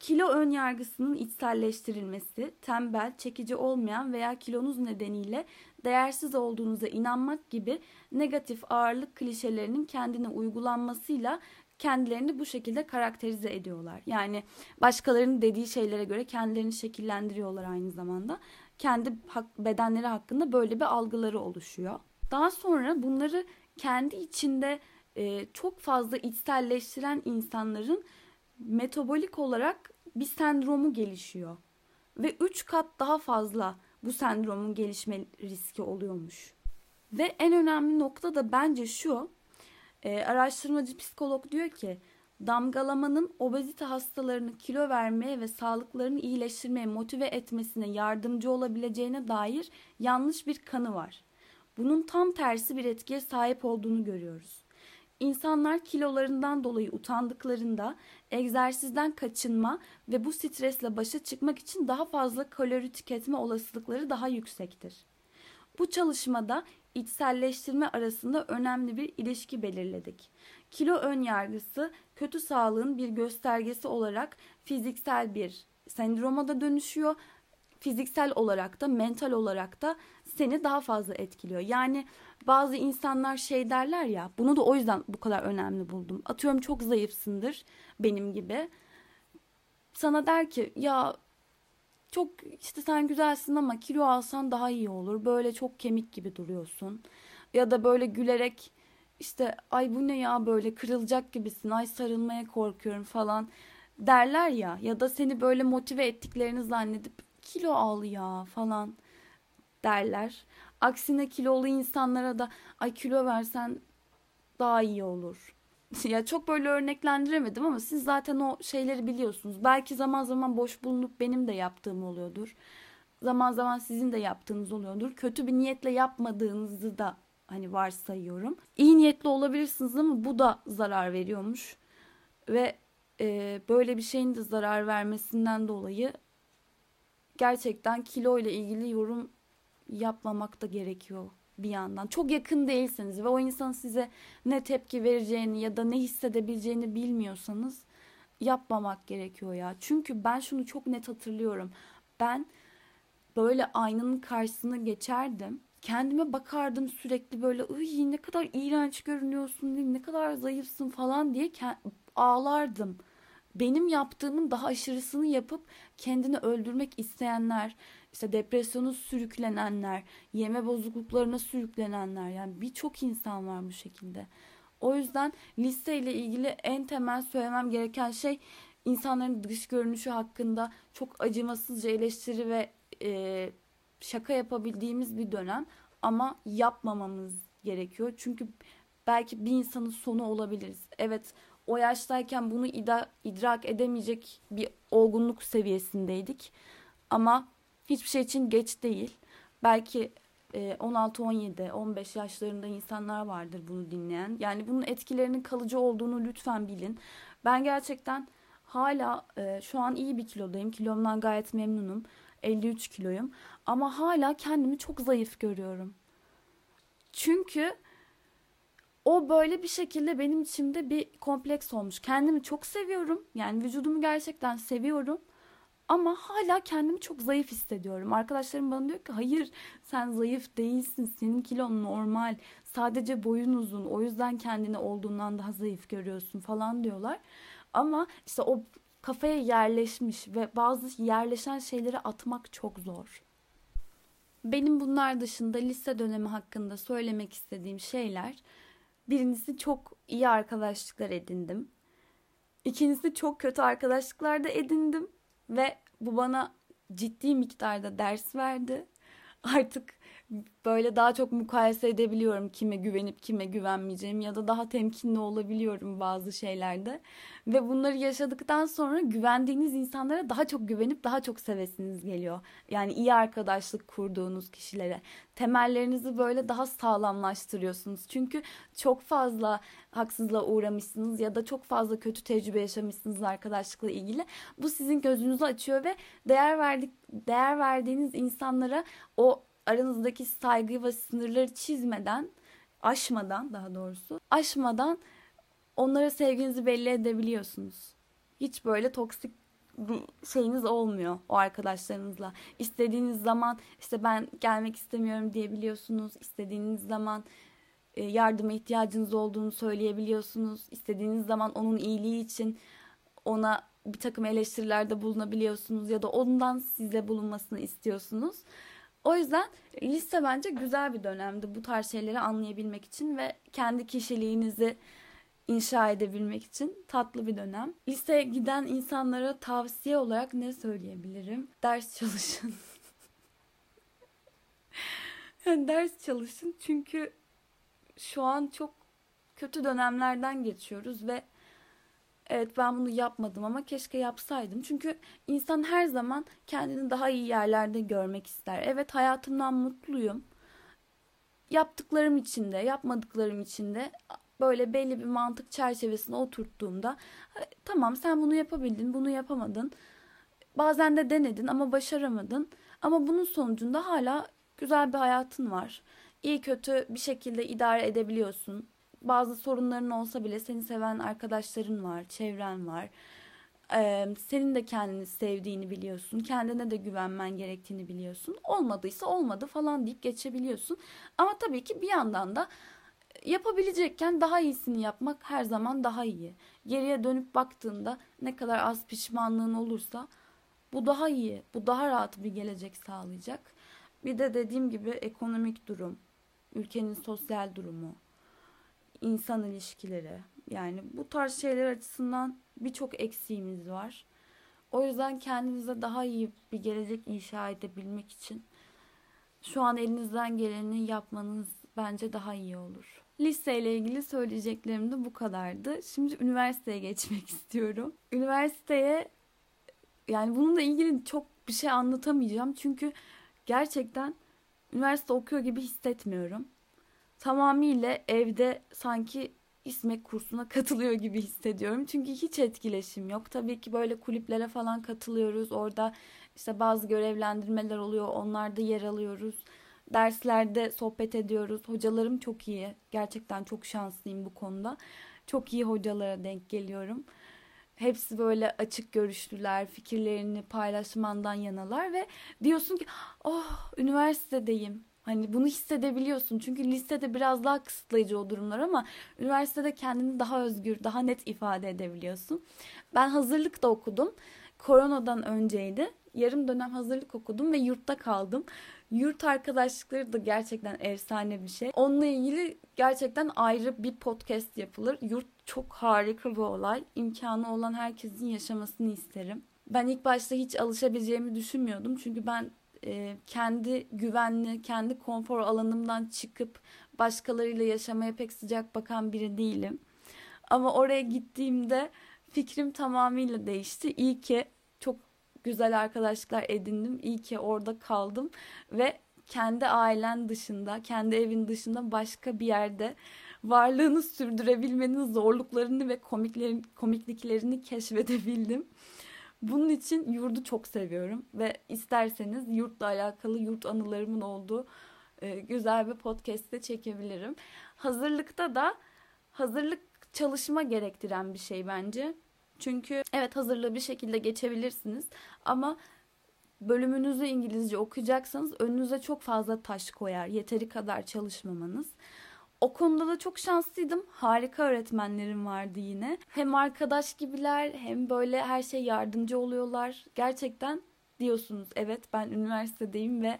Kilo ön yargısının içselleştirilmesi, tembel, çekici olmayan veya kilonuz nedeniyle değersiz olduğunuza inanmak gibi negatif ağırlık klişelerinin kendine uygulanmasıyla kendilerini bu şekilde karakterize ediyorlar. Yani başkalarının dediği şeylere göre kendilerini şekillendiriyorlar aynı zamanda. Kendi bedenleri hakkında böyle bir algıları oluşuyor. Daha sonra bunları kendi içinde e, çok fazla içselleştiren insanların metabolik olarak bir sendromu gelişiyor. Ve 3 kat daha fazla bu sendromun gelişme riski oluyormuş. Ve en önemli nokta da bence şu. E, araştırmacı psikolog diyor ki damgalamanın obezite hastalarını kilo vermeye ve sağlıklarını iyileştirmeye motive etmesine yardımcı olabileceğine dair yanlış bir kanı var. Bunun tam tersi bir etkiye sahip olduğunu görüyoruz. İnsanlar kilolarından dolayı utandıklarında egzersizden kaçınma ve bu stresle başa çıkmak için daha fazla kalori tüketme olasılıkları daha yüksektir. Bu çalışmada içselleştirme arasında önemli bir ilişki belirledik. Kilo ön yargısı kötü sağlığın bir göstergesi olarak fiziksel bir sendroma da dönüşüyor. Fiziksel olarak da mental olarak da seni daha fazla etkiliyor. Yani bazı insanlar şey derler ya bunu da o yüzden bu kadar önemli buldum. Atıyorum çok zayıfsındır benim gibi. Sana der ki ya çok işte sen güzelsin ama kilo alsan daha iyi olur. Böyle çok kemik gibi duruyorsun. Ya da böyle gülerek işte ay bu ne ya böyle kırılacak gibisin. Ay sarılmaya korkuyorum falan derler ya. Ya da seni böyle motive ettiklerini zannedip kilo al ya falan derler. Aksine kilolu insanlara da ay kilo versen daha iyi olur. ya çok böyle örneklendiremedim ama siz zaten o şeyleri biliyorsunuz. Belki zaman zaman boş bulunup benim de yaptığım oluyordur. Zaman zaman sizin de yaptığınız oluyordur. Kötü bir niyetle yapmadığınızı da hani varsayıyorum. İyi niyetli olabilirsiniz ama bu da zarar veriyormuş. Ve e, böyle bir şeyin de zarar vermesinden dolayı gerçekten kilo ile ilgili yorum yapmamak da gerekiyor bir yandan. Çok yakın değilseniz ve o insan size ne tepki vereceğini ya da ne hissedebileceğini bilmiyorsanız yapmamak gerekiyor ya. Çünkü ben şunu çok net hatırlıyorum. Ben böyle aynanın karşısına geçerdim. Kendime bakardım sürekli böyle Iy, ne kadar iğrenç görünüyorsun, ne kadar zayıfsın falan diye ağlardım. Benim yaptığımın daha aşırısını yapıp kendini öldürmek isteyenler, işte depresyonu sürüklenenler, yeme bozukluklarına sürüklenenler yani birçok insan var bu şekilde. O yüzden listeyle ilgili en temel söylemem gereken şey insanların dış görünüşü hakkında çok acımasızca eleştiri ve e, şaka yapabildiğimiz bir dönem ama yapmamamız gerekiyor. Çünkü belki bir insanın sonu olabiliriz. Evet o yaştayken bunu idrak edemeyecek bir olgunluk seviyesindeydik. Ama hiçbir şey için geç değil. Belki 16, 17, 15 yaşlarında insanlar vardır bunu dinleyen. Yani bunun etkilerinin kalıcı olduğunu lütfen bilin. Ben gerçekten hala e, şu an iyi bir kilodayım. Kilomdan gayet memnunum. 53 kiloyum. Ama hala kendimi çok zayıf görüyorum. Çünkü o böyle bir şekilde benim içimde bir kompleks olmuş. Kendimi çok seviyorum. Yani vücudumu gerçekten seviyorum. Ama hala kendimi çok zayıf hissediyorum. Arkadaşlarım bana diyor ki hayır sen zayıf değilsin. Senin kilon normal. Sadece boyun uzun. O yüzden kendini olduğundan daha zayıf görüyorsun falan diyorlar. Ama işte o kafaya yerleşmiş ve bazı yerleşen şeyleri atmak çok zor. Benim bunlar dışında lise dönemi hakkında söylemek istediğim şeyler birincisi çok iyi arkadaşlıklar edindim. İkincisi çok kötü arkadaşlıklar da edindim ve bu bana ciddi miktarda ders verdi. Artık böyle daha çok mukayese edebiliyorum kime güvenip kime güvenmeyeceğim ya da daha temkinli olabiliyorum bazı şeylerde. Ve bunları yaşadıktan sonra güvendiğiniz insanlara daha çok güvenip daha çok sevesiniz geliyor. Yani iyi arkadaşlık kurduğunuz kişilere. Temellerinizi böyle daha sağlamlaştırıyorsunuz. Çünkü çok fazla haksızlığa uğramışsınız ya da çok fazla kötü tecrübe yaşamışsınız arkadaşlıkla ilgili. Bu sizin gözünüzü açıyor ve değer verdik değer verdiğiniz insanlara o aranızdaki saygı ve sınırları çizmeden, aşmadan daha doğrusu, aşmadan onlara sevginizi belli edebiliyorsunuz. Hiç böyle toksik bir şeyiniz olmuyor o arkadaşlarınızla. İstediğiniz zaman işte ben gelmek istemiyorum diyebiliyorsunuz. İstediğiniz zaman e, yardıma ihtiyacınız olduğunu söyleyebiliyorsunuz. İstediğiniz zaman onun iyiliği için ona bir takım eleştirilerde bulunabiliyorsunuz ya da ondan size bulunmasını istiyorsunuz. O yüzden lise bence güzel bir dönemdi bu tarz şeyleri anlayabilmek için ve kendi kişiliğinizi inşa edebilmek için tatlı bir dönem. Liseye giden insanlara tavsiye olarak ne söyleyebilirim? Ders çalışın. yani ders çalışın çünkü şu an çok kötü dönemlerden geçiyoruz ve Evet ben bunu yapmadım ama keşke yapsaydım. Çünkü insan her zaman kendini daha iyi yerlerde görmek ister. Evet hayatımdan mutluyum. Yaptıklarım için de, yapmadıklarım için de böyle belli bir mantık çerçevesine oturttuğumda tamam sen bunu yapabildin, bunu yapamadın. Bazen de denedin ama başaramadın. Ama bunun sonucunda hala güzel bir hayatın var. İyi kötü bir şekilde idare edebiliyorsun bazı sorunların olsa bile seni seven arkadaşların var, çevren var. Ee, senin de kendini sevdiğini biliyorsun. Kendine de güvenmen gerektiğini biliyorsun. Olmadıysa olmadı falan deyip geçebiliyorsun. Ama tabii ki bir yandan da yapabilecekken daha iyisini yapmak her zaman daha iyi. Geriye dönüp baktığında ne kadar az pişmanlığın olursa bu daha iyi. Bu daha rahat bir gelecek sağlayacak. Bir de dediğim gibi ekonomik durum, ülkenin sosyal durumu, insan ilişkileri yani bu tarz şeyler açısından birçok eksiğimiz var. O yüzden kendinize daha iyi bir gelecek inşa edebilmek için şu an elinizden geleni yapmanız bence daha iyi olur. Lise ile ilgili söyleyeceklerim de bu kadardı. Şimdi üniversiteye geçmek istiyorum. Üniversiteye yani bununla ilgili çok bir şey anlatamayacağım. Çünkü gerçekten üniversite okuyor gibi hissetmiyorum tamamıyla evde sanki İSMEK kursuna katılıyor gibi hissediyorum. Çünkü hiç etkileşim yok. Tabii ki böyle kulüplere falan katılıyoruz. Orada işte bazı görevlendirmeler oluyor. Onlarda yer alıyoruz. Derslerde sohbet ediyoruz. Hocalarım çok iyi. Gerçekten çok şanslıyım bu konuda. Çok iyi hocalara denk geliyorum. Hepsi böyle açık görüşlüler, fikirlerini paylaşmandan yanalar ve diyorsun ki oh üniversitedeyim. Hani bunu hissedebiliyorsun. Çünkü lisede biraz daha kısıtlayıcı o durumlar ama üniversitede kendini daha özgür, daha net ifade edebiliyorsun. Ben hazırlık da okudum. Koronadan önceydi. Yarım dönem hazırlık okudum ve yurtta kaldım. Yurt arkadaşlıkları da gerçekten efsane bir şey. Onunla ilgili gerçekten ayrı bir podcast yapılır. Yurt çok harika bir olay. İmkanı olan herkesin yaşamasını isterim. Ben ilk başta hiç alışabileceğimi düşünmüyordum. Çünkü ben e, kendi güvenli, kendi konfor alanımdan çıkıp başkalarıyla yaşamaya pek sıcak bakan biri değilim. Ama oraya gittiğimde fikrim tamamıyla değişti. İyi ki çok güzel arkadaşlıklar edindim. İyi ki orada kaldım ve kendi ailen dışında, kendi evin dışında başka bir yerde varlığını sürdürebilmenin zorluklarını ve komiklerin, komikliklerini keşfedebildim. Bunun için yurdu çok seviyorum ve isterseniz yurtla alakalı yurt anılarımın olduğu e, güzel bir podcast de çekebilirim. Hazırlıkta da hazırlık çalışma gerektiren bir şey bence. Çünkü evet hazırlığı bir şekilde geçebilirsiniz ama bölümünüzü İngilizce okuyacaksanız önünüze çok fazla taş koyar. Yeteri kadar çalışmamanız. O konuda da çok şanslıydım. Harika öğretmenlerim vardı yine. Hem arkadaş gibiler hem böyle her şey yardımcı oluyorlar. Gerçekten diyorsunuz evet ben üniversitedeyim ve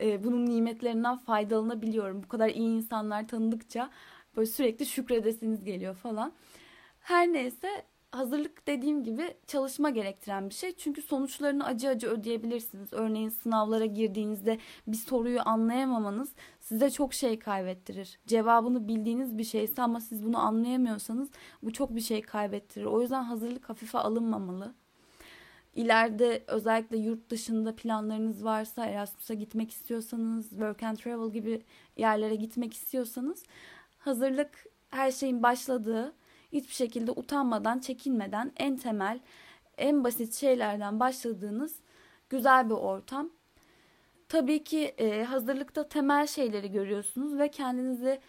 e, bunun nimetlerinden faydalanabiliyorum. Bu kadar iyi insanlar tanıdıkça böyle sürekli şükredesiniz geliyor falan. Her neyse hazırlık dediğim gibi çalışma gerektiren bir şey. Çünkü sonuçlarını acı acı ödeyebilirsiniz. Örneğin sınavlara girdiğinizde bir soruyu anlayamamanız size çok şey kaybettirir. Cevabını bildiğiniz bir şeyse ama siz bunu anlayamıyorsanız bu çok bir şey kaybettirir. O yüzden hazırlık hafife alınmamalı. İleride özellikle yurt dışında planlarınız varsa, Erasmus'a gitmek istiyorsanız, work and travel gibi yerlere gitmek istiyorsanız hazırlık her şeyin başladığı, hiçbir şekilde utanmadan, çekinmeden en temel, en basit şeylerden başladığınız güzel bir ortam. Tabii ki e, hazırlıkta temel şeyleri görüyorsunuz ve kendinizi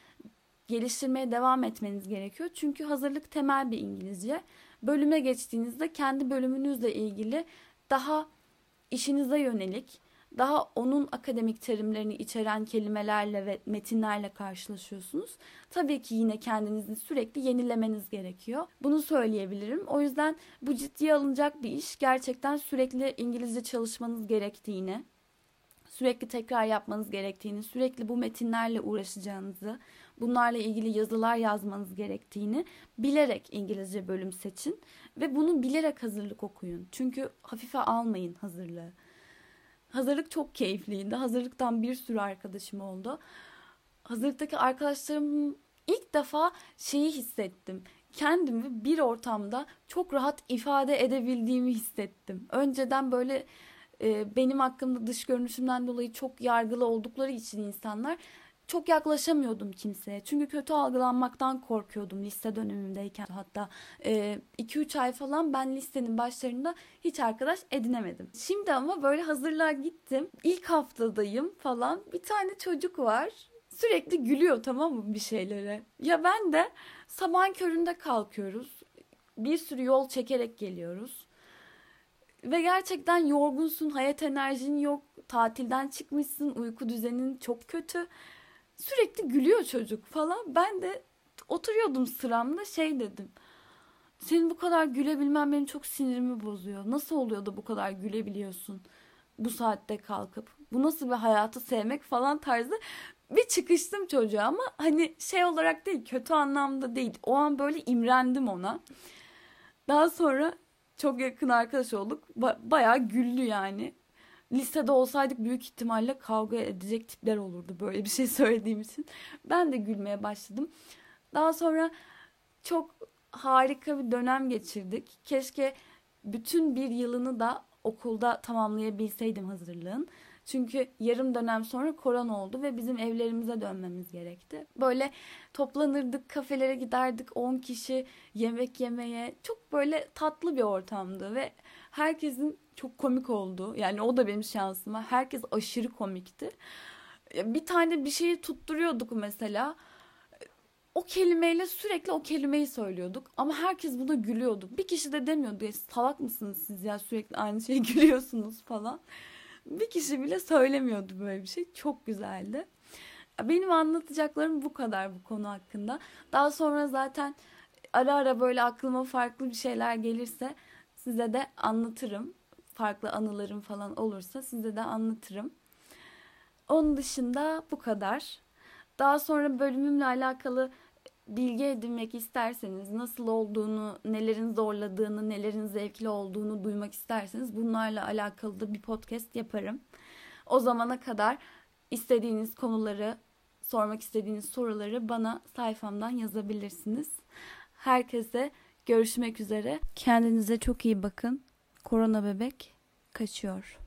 geliştirmeye devam etmeniz gerekiyor. Çünkü hazırlık temel bir İngilizce. Bölüme geçtiğinizde kendi bölümünüzle ilgili daha işinize yönelik, daha onun akademik terimlerini içeren kelimelerle ve metinlerle karşılaşıyorsunuz. Tabii ki yine kendinizi sürekli yenilemeniz gerekiyor. Bunu söyleyebilirim. O yüzden bu ciddiye alınacak bir iş. Gerçekten sürekli İngilizce çalışmanız gerektiğini, sürekli tekrar yapmanız gerektiğini, sürekli bu metinlerle uğraşacağınızı, bunlarla ilgili yazılar yazmanız gerektiğini bilerek İngilizce bölüm seçin ve bunu bilerek hazırlık okuyun. Çünkü hafife almayın hazırlığı. Hazırlık çok keyifliydi. Hazırlıktan bir sürü arkadaşım oldu. Hazırlıktaki arkadaşlarım ilk defa şeyi hissettim. Kendimi bir ortamda çok rahat ifade edebildiğimi hissettim. Önceden böyle e, benim hakkımda dış görünüşümden dolayı çok yargılı oldukları için insanlar çok yaklaşamıyordum kimseye. Çünkü kötü algılanmaktan korkuyordum lise dönemimdeyken. Hatta 2-3 e, ay falan ben listenin başlarında hiç arkadaş edinemedim. Şimdi ama böyle hazırlığa gittim. İlk haftadayım falan. Bir tane çocuk var. Sürekli gülüyor tamam mı bir şeylere. Ya ben de sabahın köründe kalkıyoruz. Bir sürü yol çekerek geliyoruz. Ve gerçekten yorgunsun, hayat enerjin yok, tatilden çıkmışsın, uyku düzenin çok kötü sürekli gülüyor çocuk falan. Ben de oturuyordum sıramda şey dedim. Senin bu kadar gülebilmen benim çok sinirimi bozuyor. Nasıl oluyor da bu kadar gülebiliyorsun bu saatte kalkıp? Bu nasıl bir hayatı sevmek falan tarzı bir çıkıştım çocuğa ama hani şey olarak değil kötü anlamda değil. O an böyle imrendim ona. Daha sonra çok yakın arkadaş olduk. Ba- bayağı güldü yani lisede olsaydık büyük ihtimalle kavga edecek tipler olurdu böyle bir şey söylediğim için. Ben de gülmeye başladım. Daha sonra çok harika bir dönem geçirdik. Keşke bütün bir yılını da okulda tamamlayabilseydim hazırlığın. Çünkü yarım dönem sonra korona oldu ve bizim evlerimize dönmemiz gerekti. Böyle toplanırdık, kafelere giderdik 10 kişi yemek yemeye. Çok böyle tatlı bir ortamdı ve herkesin çok komik oldu. Yani o da benim şansıma. Herkes aşırı komikti. Bir tane bir şeyi tutturuyorduk mesela. O kelimeyle sürekli o kelimeyi söylüyorduk. Ama herkes buna gülüyordu. Bir kişi de demiyordu ya salak mısınız siz ya sürekli aynı şeye gülüyorsunuz falan. Bir kişi bile söylemiyordu böyle bir şey. Çok güzeldi. Benim anlatacaklarım bu kadar bu konu hakkında. Daha sonra zaten ara ara böyle aklıma farklı bir şeyler gelirse size de anlatırım. Farklı anılarım falan olursa size de anlatırım. Onun dışında bu kadar. Daha sonra bölümümle alakalı bilgi edinmek isterseniz, nasıl olduğunu, nelerin zorladığını, nelerin zevkli olduğunu duymak isterseniz bunlarla alakalı da bir podcast yaparım. O zamana kadar istediğiniz konuları, sormak istediğiniz soruları bana sayfamdan yazabilirsiniz. Herkese görüşmek üzere. Kendinize çok iyi bakın. Korona bebek kaçıyor.